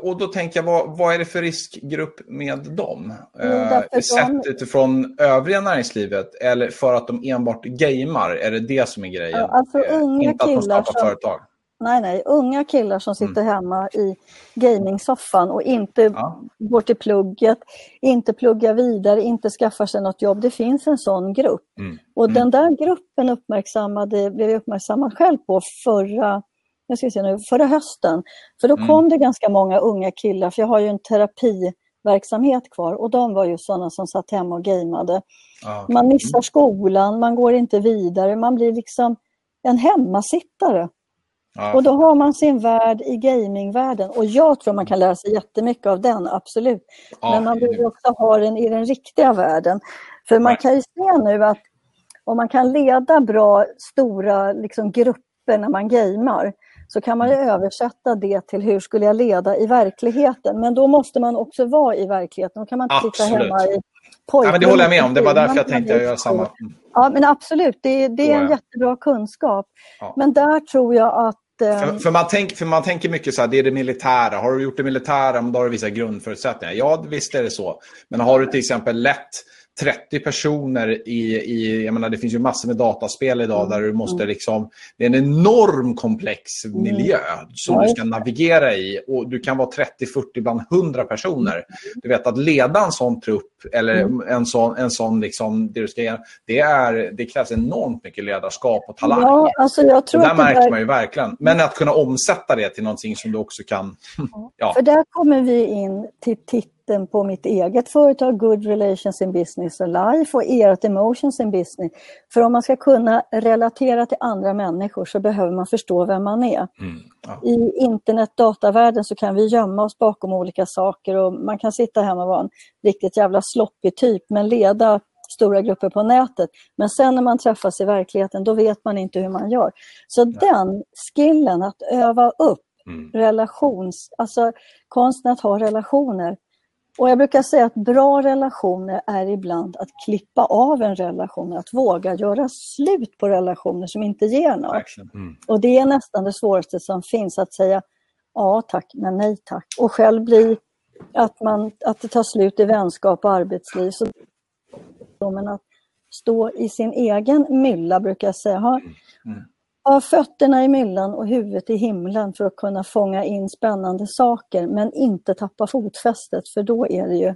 och då tänker jag, vad, vad är det för riskgrupp med dem? Eh, sett de... utifrån övriga näringslivet eller för att de enbart gamer? Är det det som är grejen? Ja, alltså unga Inte att de skapar som... företag? Nej, nej, unga killar som sitter mm. hemma i gamingsoffan och inte ja. går till plugget, inte pluggar vidare, inte skaffar sig något jobb. Det finns en sån grupp. Mm. Och mm. den där gruppen uppmärksammade, blev jag uppmärksammad själv på förra, jag ska se nu, förra hösten. För då mm. kom det ganska många unga killar, för jag har ju en terapiverksamhet kvar och de var ju sådana som satt hemma och gameade. Ja. Man missar skolan, man går inte vidare, man blir liksom en hemmasittare. Ja. Och då har man sin värld i gamingvärlden och jag tror man kan lära sig jättemycket av den, absolut. Ja. Men man vill också ha den i den riktiga världen. För man kan ju se nu att om man kan leda bra, stora liksom, grupper när man gamer så kan man mm. översätta det till hur skulle jag leda i verkligheten. Men då måste man också vara i verkligheten. Då kan man inte absolut. sitta hemma i ja, men Det håller jag med om. Det var därför jag tänkte göra samma. Ja, men absolut. Det, det är en jättebra kunskap. Ja. Men där tror jag att Eh, för, för, man tänk, för man tänker mycket så här, det är det militära. Har du gjort det militära, då har du vissa grundförutsättningar. Ja, visst är det så. Men har du till exempel lätt 30 personer i, i, jag menar det finns ju massor med dataspel idag mm. där du måste mm. liksom, det är en enorm komplex mm. miljö som du ska navigera i och du kan vara 30, 40, bland 100 personer. Du vet att leda en sån trupp eller en sån, en sån liksom, det du ska göra, det, är, det krävs enormt mycket ledarskap och talang. Ja, alltså jag tror och där märker där... man ju verkligen. Men att kunna omsätta det till någonting som du också kan... Ja. För där kommer vi in till titt titeln på mitt eget företag, Good Relations in Business and Life och ert Emotions in Business. För om man ska kunna relatera till andra människor så behöver man förstå vem man är. Mm, ja. I internet-datavärlden så kan vi gömma oss bakom olika saker och man kan sitta hemma och vara en riktigt jävla sloppig typ men leda stora grupper på nätet. Men sen när man träffas i verkligheten då vet man inte hur man gör. Så ja. den skillen att öva upp Mm. relations, alltså konsten att ha relationer, och jag brukar säga att bra relationer är ibland att klippa av en relation, att våga göra slut på relationer som inte ger något. Mm. Och det är nästan det svåraste som finns, att säga ja tack, men nej tack. Och själv bli att, man, att det tar slut i vänskap och arbetsliv. Så, men att stå i sin egen mylla brukar jag säga, ha, mm. Ha fötterna i myllan och huvudet i himlen för att kunna fånga in spännande saker men inte tappa fotfästet för då är det ju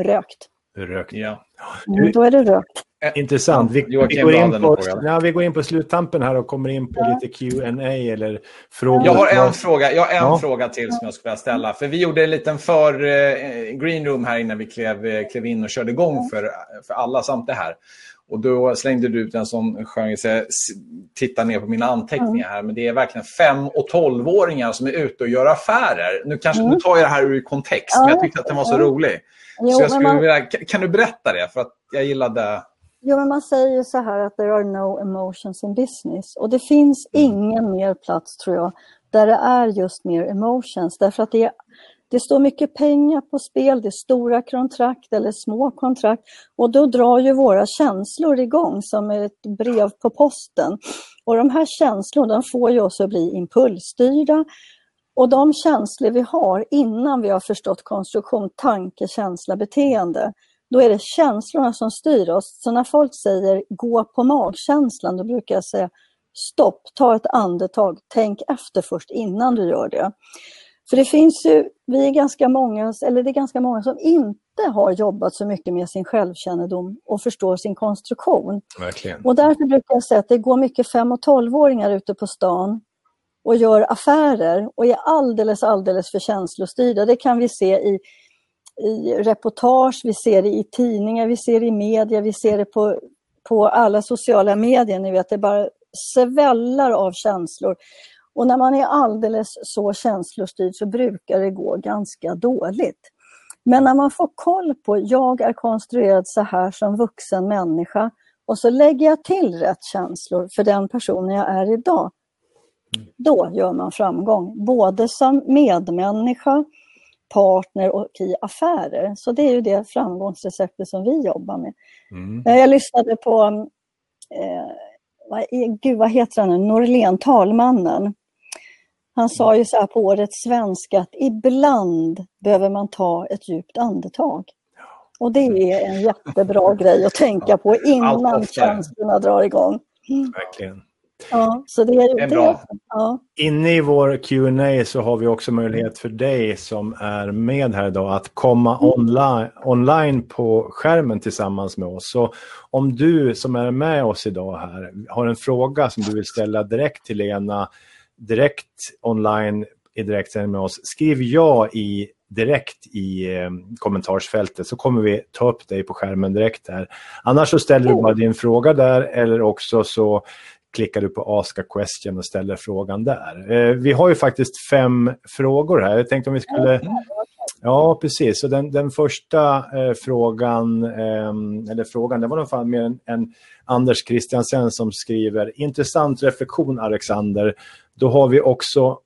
rökt. Rökt. Ja. Mm, då är det rökt. Intressant. Vi, vi, går in på, ja, vi går in på sluttampen här och kommer in på Ja. lite Q&A eller frågor. Jag har en, fråga, jag har en Ja. fråga till som jag skulle vilja ställa. För vi gjorde en liten för eh, green room här innan vi klev, eh, klev in och körde igång för, för alla samt det här. Och då slängde du ut en sån s- tittar ner på mina anteckningar här. Men det är verkligen 5 och 12-åringar som är ute och gör affärer. Nu, kanske, nu tar jag det här ur kontext, men jag tyckte att den var så rolig. Jo, så jag skulle man, vilja, kan kan du berätta det? För att jag gillade... jo, men man säger ju så här att there are no emotions in business. Och det finns ingen mer plats, tror jag, där det är just mer emotions. Därför att det, är- det står mycket pengar på spel, det är stora kontrakt eller små kontrakt. Och då drar ju våra känslor igång som ett brev på posten. Och de här känslorna får ju oss att bli impulsstyrda. Och de känslor vi har innan vi har förstått konstruktion, tanke, känsla, beteende, då är det känslorna som styr oss. Så när folk säger gå på magkänslan, då brukar jag säga stopp, ta ett andetag, tänk efter först innan du gör det. För det finns ju, vi är ganska många, eller det är ganska många som inte har jobbat så mycket med sin självkännedom och förstår sin konstruktion. Verkligen. Och därför brukar jag säga att det går mycket 5 och 12-åringar ute på stan och gör affärer och är alldeles, alldeles för känslostyrda. Det kan vi se i, i reportage, vi ser det i tidningar, vi ser det i media, vi ser det på, på alla sociala medier. Ni vet, det bara sväller av känslor. Och när man är alldeles så känslostyrd så brukar det gå ganska dåligt. Men när man får koll på, jag är konstruerad så här som vuxen människa och så lägger jag till rätt känslor för den personen jag är idag. Då gör man framgång, både som medmänniska, partner och i affärer. Så det är ju det framgångsreceptet som vi jobbar med. Mm. Eh, Jag lyssnade på, eh, vad, gud vad heter han nu, Norlén, talmannen. Han sa ju så här på årets svenska att ibland behöver man ta ett djupt andetag. Och det är en jättebra grej att tänka på innan känslorna drar igång. Verkligen. Ja, så det är, Det är bra. Ja, Inne i vår Q&A så har vi också möjlighet för dig som är med här idag att komma online, online på skärmen tillsammans med oss. Så om du som är med oss idag här har en fråga som du vill ställa direkt till Lena, direkt online i direktsändning med oss, skriv ja i direkt i eh, kommentarsfältet så kommer vi ta upp dig på skärmen direkt här. Annars så ställer du bara din fråga där eller också så klickar du på Ask a question och ställer frågan där. Eh, vi har ju faktiskt fem frågor här. Jag tänkte om vi skulle... Ja, precis. Så den, den första eh, frågan, eh, eller frågan, det var nog fan mer en, en Anders Christiansen som skriver Intressant reflektion Alexander. Då har vi också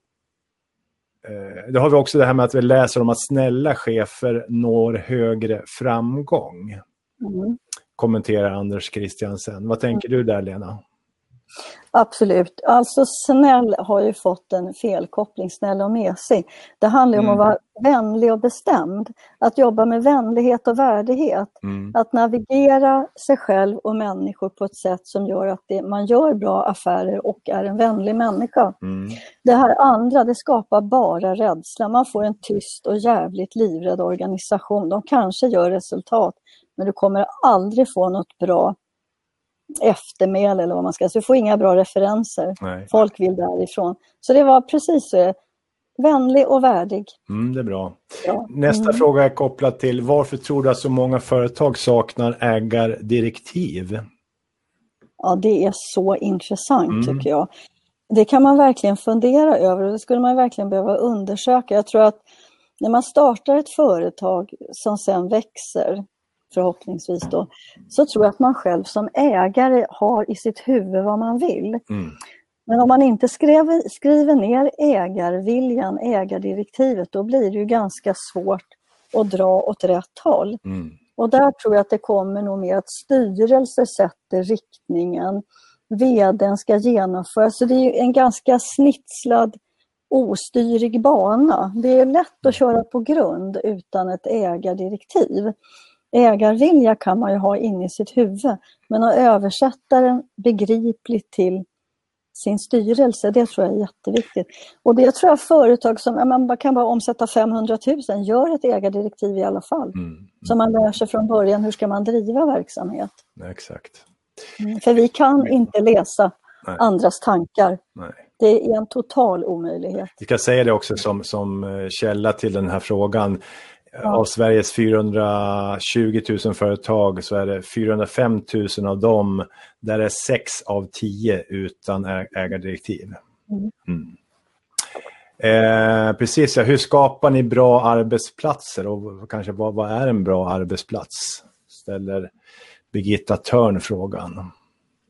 eh, då har vi också det här med att vi läser om att snälla chefer når högre framgång. mm. Kommenterar Anders Christiansen. Vad tänker du där Lena? Absolut. Alltså snäll har ju fått en felkoppling, snäll och mesig. Det handlar om Mm. att vara vänlig och bestämd. Att jobba med vänlighet och värdighet. Mm. Att navigera sig själv och människor på ett sätt som gör att det, man gör bra affärer och är en vänlig människa. Mm. Det här andra, det skapar bara rädsla. Man får en tyst och jävligt livrädd organisation. De kanske gör resultat, men du kommer aldrig få något bra eftermäle eller vad man ska säga. Så du får inga bra referenser. Nej. Folk vill därifrån. Så det var precis så. Vänlig och värdig. Mm, det är bra. Ja. Nästa Mm. fråga är kopplad till varför tror du att så många företag saknar ägardirektiv? Ja, det är så intressant Mm. tycker jag. Det kan man verkligen fundera över och det skulle man verkligen behöva undersöka. Jag tror att när man startar ett företag som sen växer, förhoppningsvis då, så tror jag att man själv som ägare har i sitt huvud vad man vill. Mm. Men om man inte skriver, skriver ner ägarviljan, ägardirektivet, då blir det ju ganska svårt att dra åt rätt håll. Mm. Och där tror jag att det kommer nog med att styrelser sätter riktningen, vdn ska genomföra. Så det är en ganska snitslad, ostyrig bana. Det är lätt att köra på grund utan ett ägardirektiv. Ägarvilja kan man ju ha inne i sitt huvud, men att översätta den begripligt till sin styrelse. Det tror jag är jätteviktigt. Och det tror jag företag som man kan bara omsätta 500 000 gör ett ägardirektiv i alla fall. Mm. Mm. Så man lär sig från början hur ska man driva verksamhet. Exakt. Mm. För vi kan inte läsa Nej. andras tankar. Nej. Det är en total omöjlighet. Vi kan säga det också som, som eh, källa till den här frågan. Ja. Av Sveriges 420 000 företag så är det 405 000 av dem där är 6 av 10 utan ägardirektiv. Mm. Mm. Eh, precis, ja. hur skapar ni bra arbetsplatser och kanske vad, vad är en bra arbetsplats? Ställer Birgitta Törn frågan.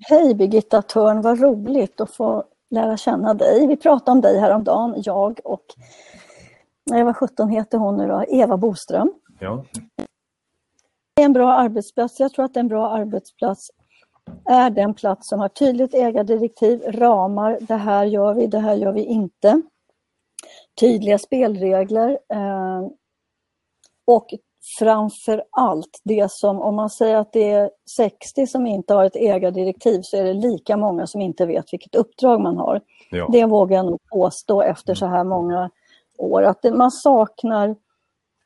Hej Birgitta Törn, vad roligt att få lära känna dig. Vi pratade om dig häromdagen, jag och Nej, vad sjutton heter hon nu då? Eva Boström. Ja. Det är en bra arbetsplats. Jag tror att en bra arbetsplats är den plats som har tydligt ägardirektiv, ramar, det här gör vi, det här gör vi inte. Tydliga spelregler eh, och framför allt det som, om man säger att det är 60 som inte har ett ägardirektiv så är det lika många som inte vet vilket uppdrag man har. Ja. Det vågar jag nog påstå efter så här många år, att man saknar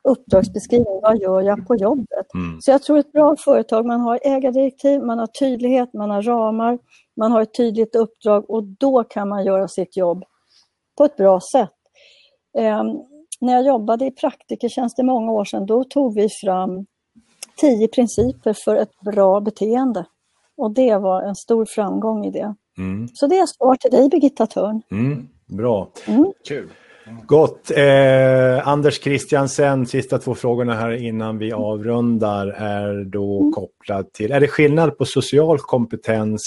uppdragsbeskrivning, vad gör jag på jobbet? Mm. Så jag tror ett bra företag, man har ägardirektiv, man har tydlighet, man har ramar, man har ett tydligt uppdrag och då kan man göra sitt jobb på ett bra sätt. Eh, när jag jobbade i praktikertjänst i många år sedan, då tog vi fram tio principer för ett bra beteende. Och det var en stor framgång i det. Mm. Så det är svar till dig Birgitta Törn. Mm. Bra. Mm. Kul. Gott. Eh, Anders Christiansen, sista två frågorna här innan vi avrundar är då kopplad till, är det skillnad på social kompetens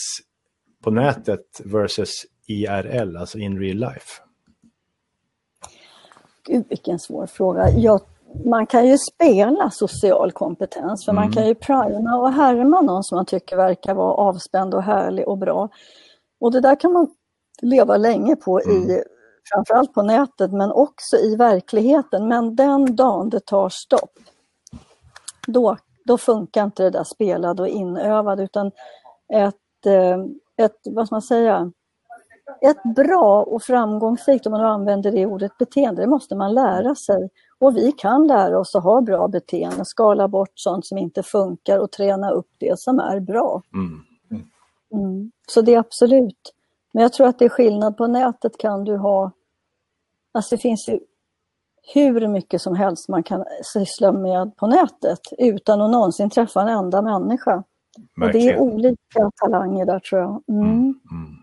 på nätet versus IRL, alltså in real life? Gud vilken svår fråga. Jag, man kan ju spela social kompetens för mm. man kan ju prima och härma någon som man tycker verkar vara avspänd och härlig och bra. Och det där kan man leva länge på mm. i framförallt på nätet men också i verkligheten. Men den dagen det tar stopp, då, då funkar inte det där spelade och inövad utan ett, eh, ett, vad ska man säga, ett bra och framgångsrikt, om man använder det ordet, beteende, det måste man lära sig. Och vi kan lära oss att ha bra beteende, skala bort sånt som inte funkar och träna upp det som är bra. Mm. Mm. Så det är absolut men jag tror att det är skillnad. På nätet kan du ha, alltså det finns ju hur mycket som helst man kan syssla med på nätet utan att någonsin träffa en enda människa. Och det är olika talanger där tror jag. Mm. Mm, mm.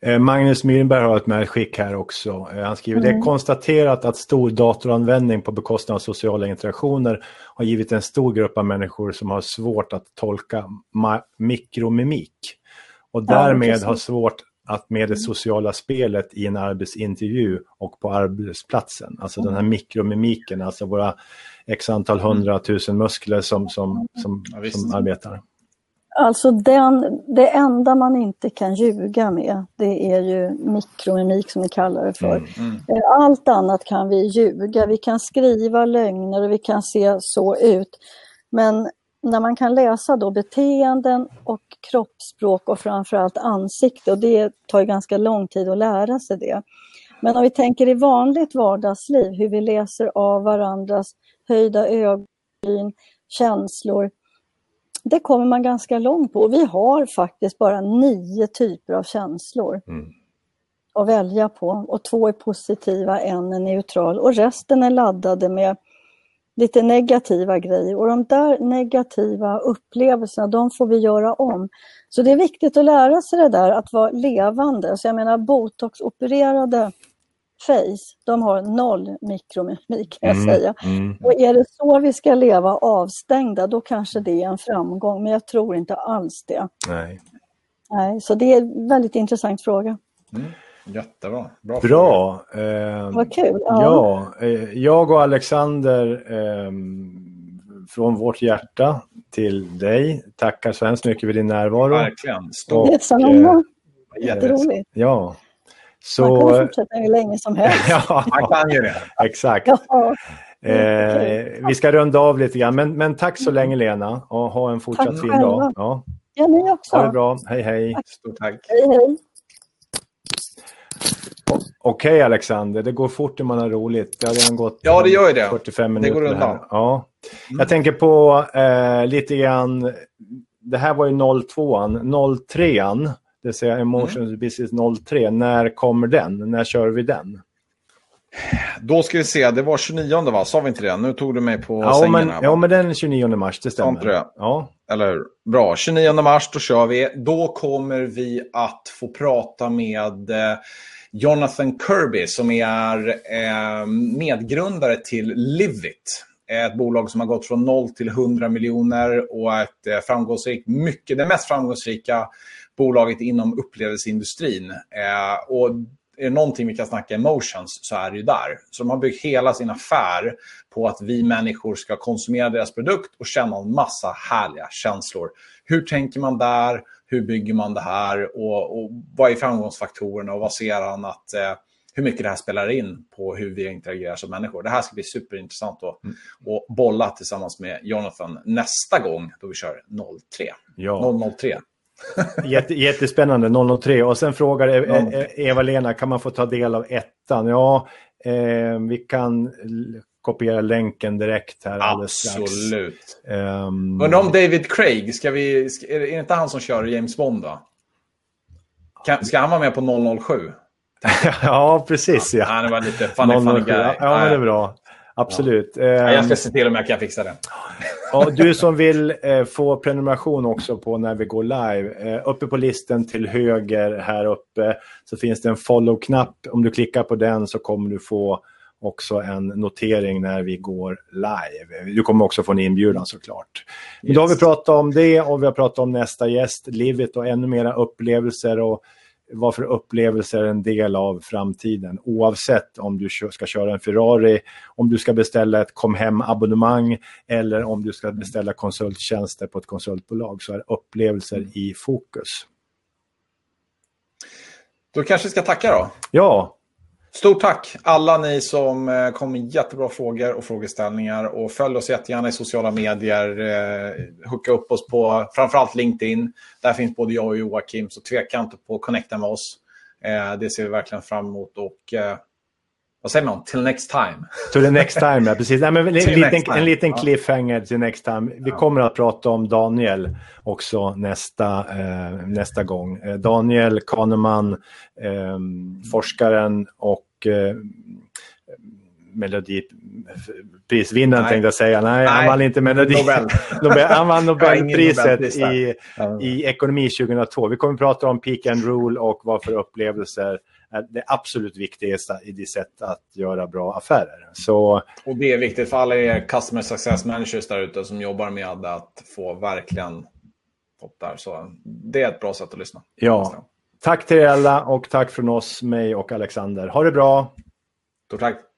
Eh, Magnus Myrnberg har ett medskick här också. Eh, han skriver, mm. det är mm. konstaterat att stor datoranvändning på bekostnad av sociala interaktioner har givit en stor grupp av människor som har svårt att tolka mikromimik och därmed ja, har svårt att med det sociala spelet i en arbetsintervju och på arbetsplatsen, alltså den här mikromimiken, alltså våra x antal hundratusen muskler som, som, som, ja, som arbetar. Alltså den, det enda man inte kan ljuga med, det är ju mikromimik som vi kallar det för. Mm, mm. Eh, allt annat kan vi ljuga, vi kan skriva lögner och vi kan se så ut. Men när man kan läsa då beteenden och kroppsspråk och framförallt ansikte och det tar ju ganska lång tid att lära sig det. Men om vi tänker i vanligt vardagsliv, hur vi läser av varandras höjda ögon, känslor, det kommer man ganska långt på. Vi har faktiskt bara nio typer av känslor mm. att välja på och två är positiva, en är neutral och resten är laddade med lite negativa grejer och de där negativa upplevelserna, de får vi göra om. Så det är viktigt att lära sig det där att vara levande. Så jag menar botoxopererade face, de har noll mikromimik kan jag mm, säga. Mm. Och är det så vi ska leva avstängda, då kanske det är en framgång. Men jag tror inte alls det. Nej. Nej så det är en väldigt intressant fråga. Mm. Jättebra. Bra. Bra. Eh, Vad kul. Ja, ja eh, jag och Alexander eh, från vårt hjärta till dig tackar så hemskt mycket för din närvaro. Verkligen. Stort. Detsamma. Eh, Jätteroligt. Ja. Så... Man kan fortsätta hur länge som helst. ja, man kan ju det. Exakt. Ja. Eh, vi ska runda av lite grann, men, men tack så länge Lena och ha en fortsatt tack fin dag. Ja. ja, ni också. Ha det bra. Hej, hej. Tack. Stort tack. Hej, hej. Okej okay, Alexander, det går fort när man har roligt. Det har redan gått ja, det gör det. 45 minuter. Det går undan. Ja. Mm. Jag tänker på eh, lite grann, det här var ju 02an, 03an, det vill säga Emotions mm. Business 03. När kommer den? När kör vi den? Då ska vi se, det var 29 va? Sa vi inte det? Nu tog du mig på ja, sängen. Men, ja, men den 29 mars, det stämmer. Det. Ja. Eller hur? Bra, 29 mars, då kör vi. Då kommer vi att få prata med eh, Jonathan Kirby som är eh, medgrundare till Livit. Ett bolag som har gått från 0 till 100 miljoner och ett eh, framgångsrikt, mycket, det mest framgångsrika bolaget inom upplevelseindustrin. Eh, och är det någonting vi kan snacka emotions så är det ju där. Så de har byggt hela sin affär på att vi människor ska konsumera deras produkt och känna en massa härliga känslor. Hur tänker man där? Hur bygger man det här? Och, och vad är framgångsfaktorerna och vad ser han att eh, hur mycket det här spelar in på hur vi interagerar som människor. Det här ska bli superintressant att mm. och bolla tillsammans med Jonathan nästa gång då vi kör 03. Ja. 003. Jätte, jättespännande, 003. Och sen frågar Eva-Lena, kan man få ta del av ettan? Ja, eh, vi kan kopiera länken direkt här Absolut. Um, Undrar om David Craig, ska vi, ska, är det inte han som kör James Bond då? Kan, ska han vara med på 007? ja, precis. Ja. Han var lite funny, funny guy. Ja, ja, men det är bra. Absolut. Ja. jag ska ehm, se till om jag kan fixa det. Ja, du som vill eh, få prenumeration också på när vi går live. Eh, uppe på listen till höger här uppe så finns det en follow-knapp. Om du klickar på den så kommer du få också en notering när vi går live. Du kommer också få en inbjudan såklart. Yes. Då har vi pratat om det och vi har pratat om nästa gäst, livet och ännu mera upplevelser. Och vad för upplevelser är en del av framtiden. Oavsett om du ska köra en Ferrari, om du ska beställa ett kom hem-abonnemang eller om du ska beställa konsulttjänster på ett konsultbolag så är upplevelser i fokus. Då kanske vi ska tacka då? Ja, Stort tack alla ni som eh, kom med jättebra frågor och frågeställningar. Och följ oss jättegärna i sociala medier. Eh, hooka upp oss på framförallt LinkedIn. Där finns både jag och Joakim, så tveka inte på att connecta med oss. Eh, det ser vi verkligen fram emot. Och, eh, vad säger man? Till next time. The next time, ja precis. Nej, men en, liten, en liten cliffhanger till next time. Vi ja. kommer att prata om Daniel också nästa, eh, nästa gång. Eh, Daniel Kahneman, eh, forskaren och eh, Melodiprisvinnaren tänkte jag säga. Nej, Nej, han vann inte Melodi... Nobel. Nobel. Han vann Nobelpriset i, i ekonomi 2002. Vi kommer att prata om peak and rule och vad för upplevelser det absolut viktigaste i ditt sätt att göra bra affärer. Så... Och det är viktigt för alla er customer success managers där ute som jobbar med att få verkligen topp där. Så det är ett bra sätt att lyssna. Ja. Tack till er alla och tack från oss, mig och Alexander. Ha det bra! Stort tack!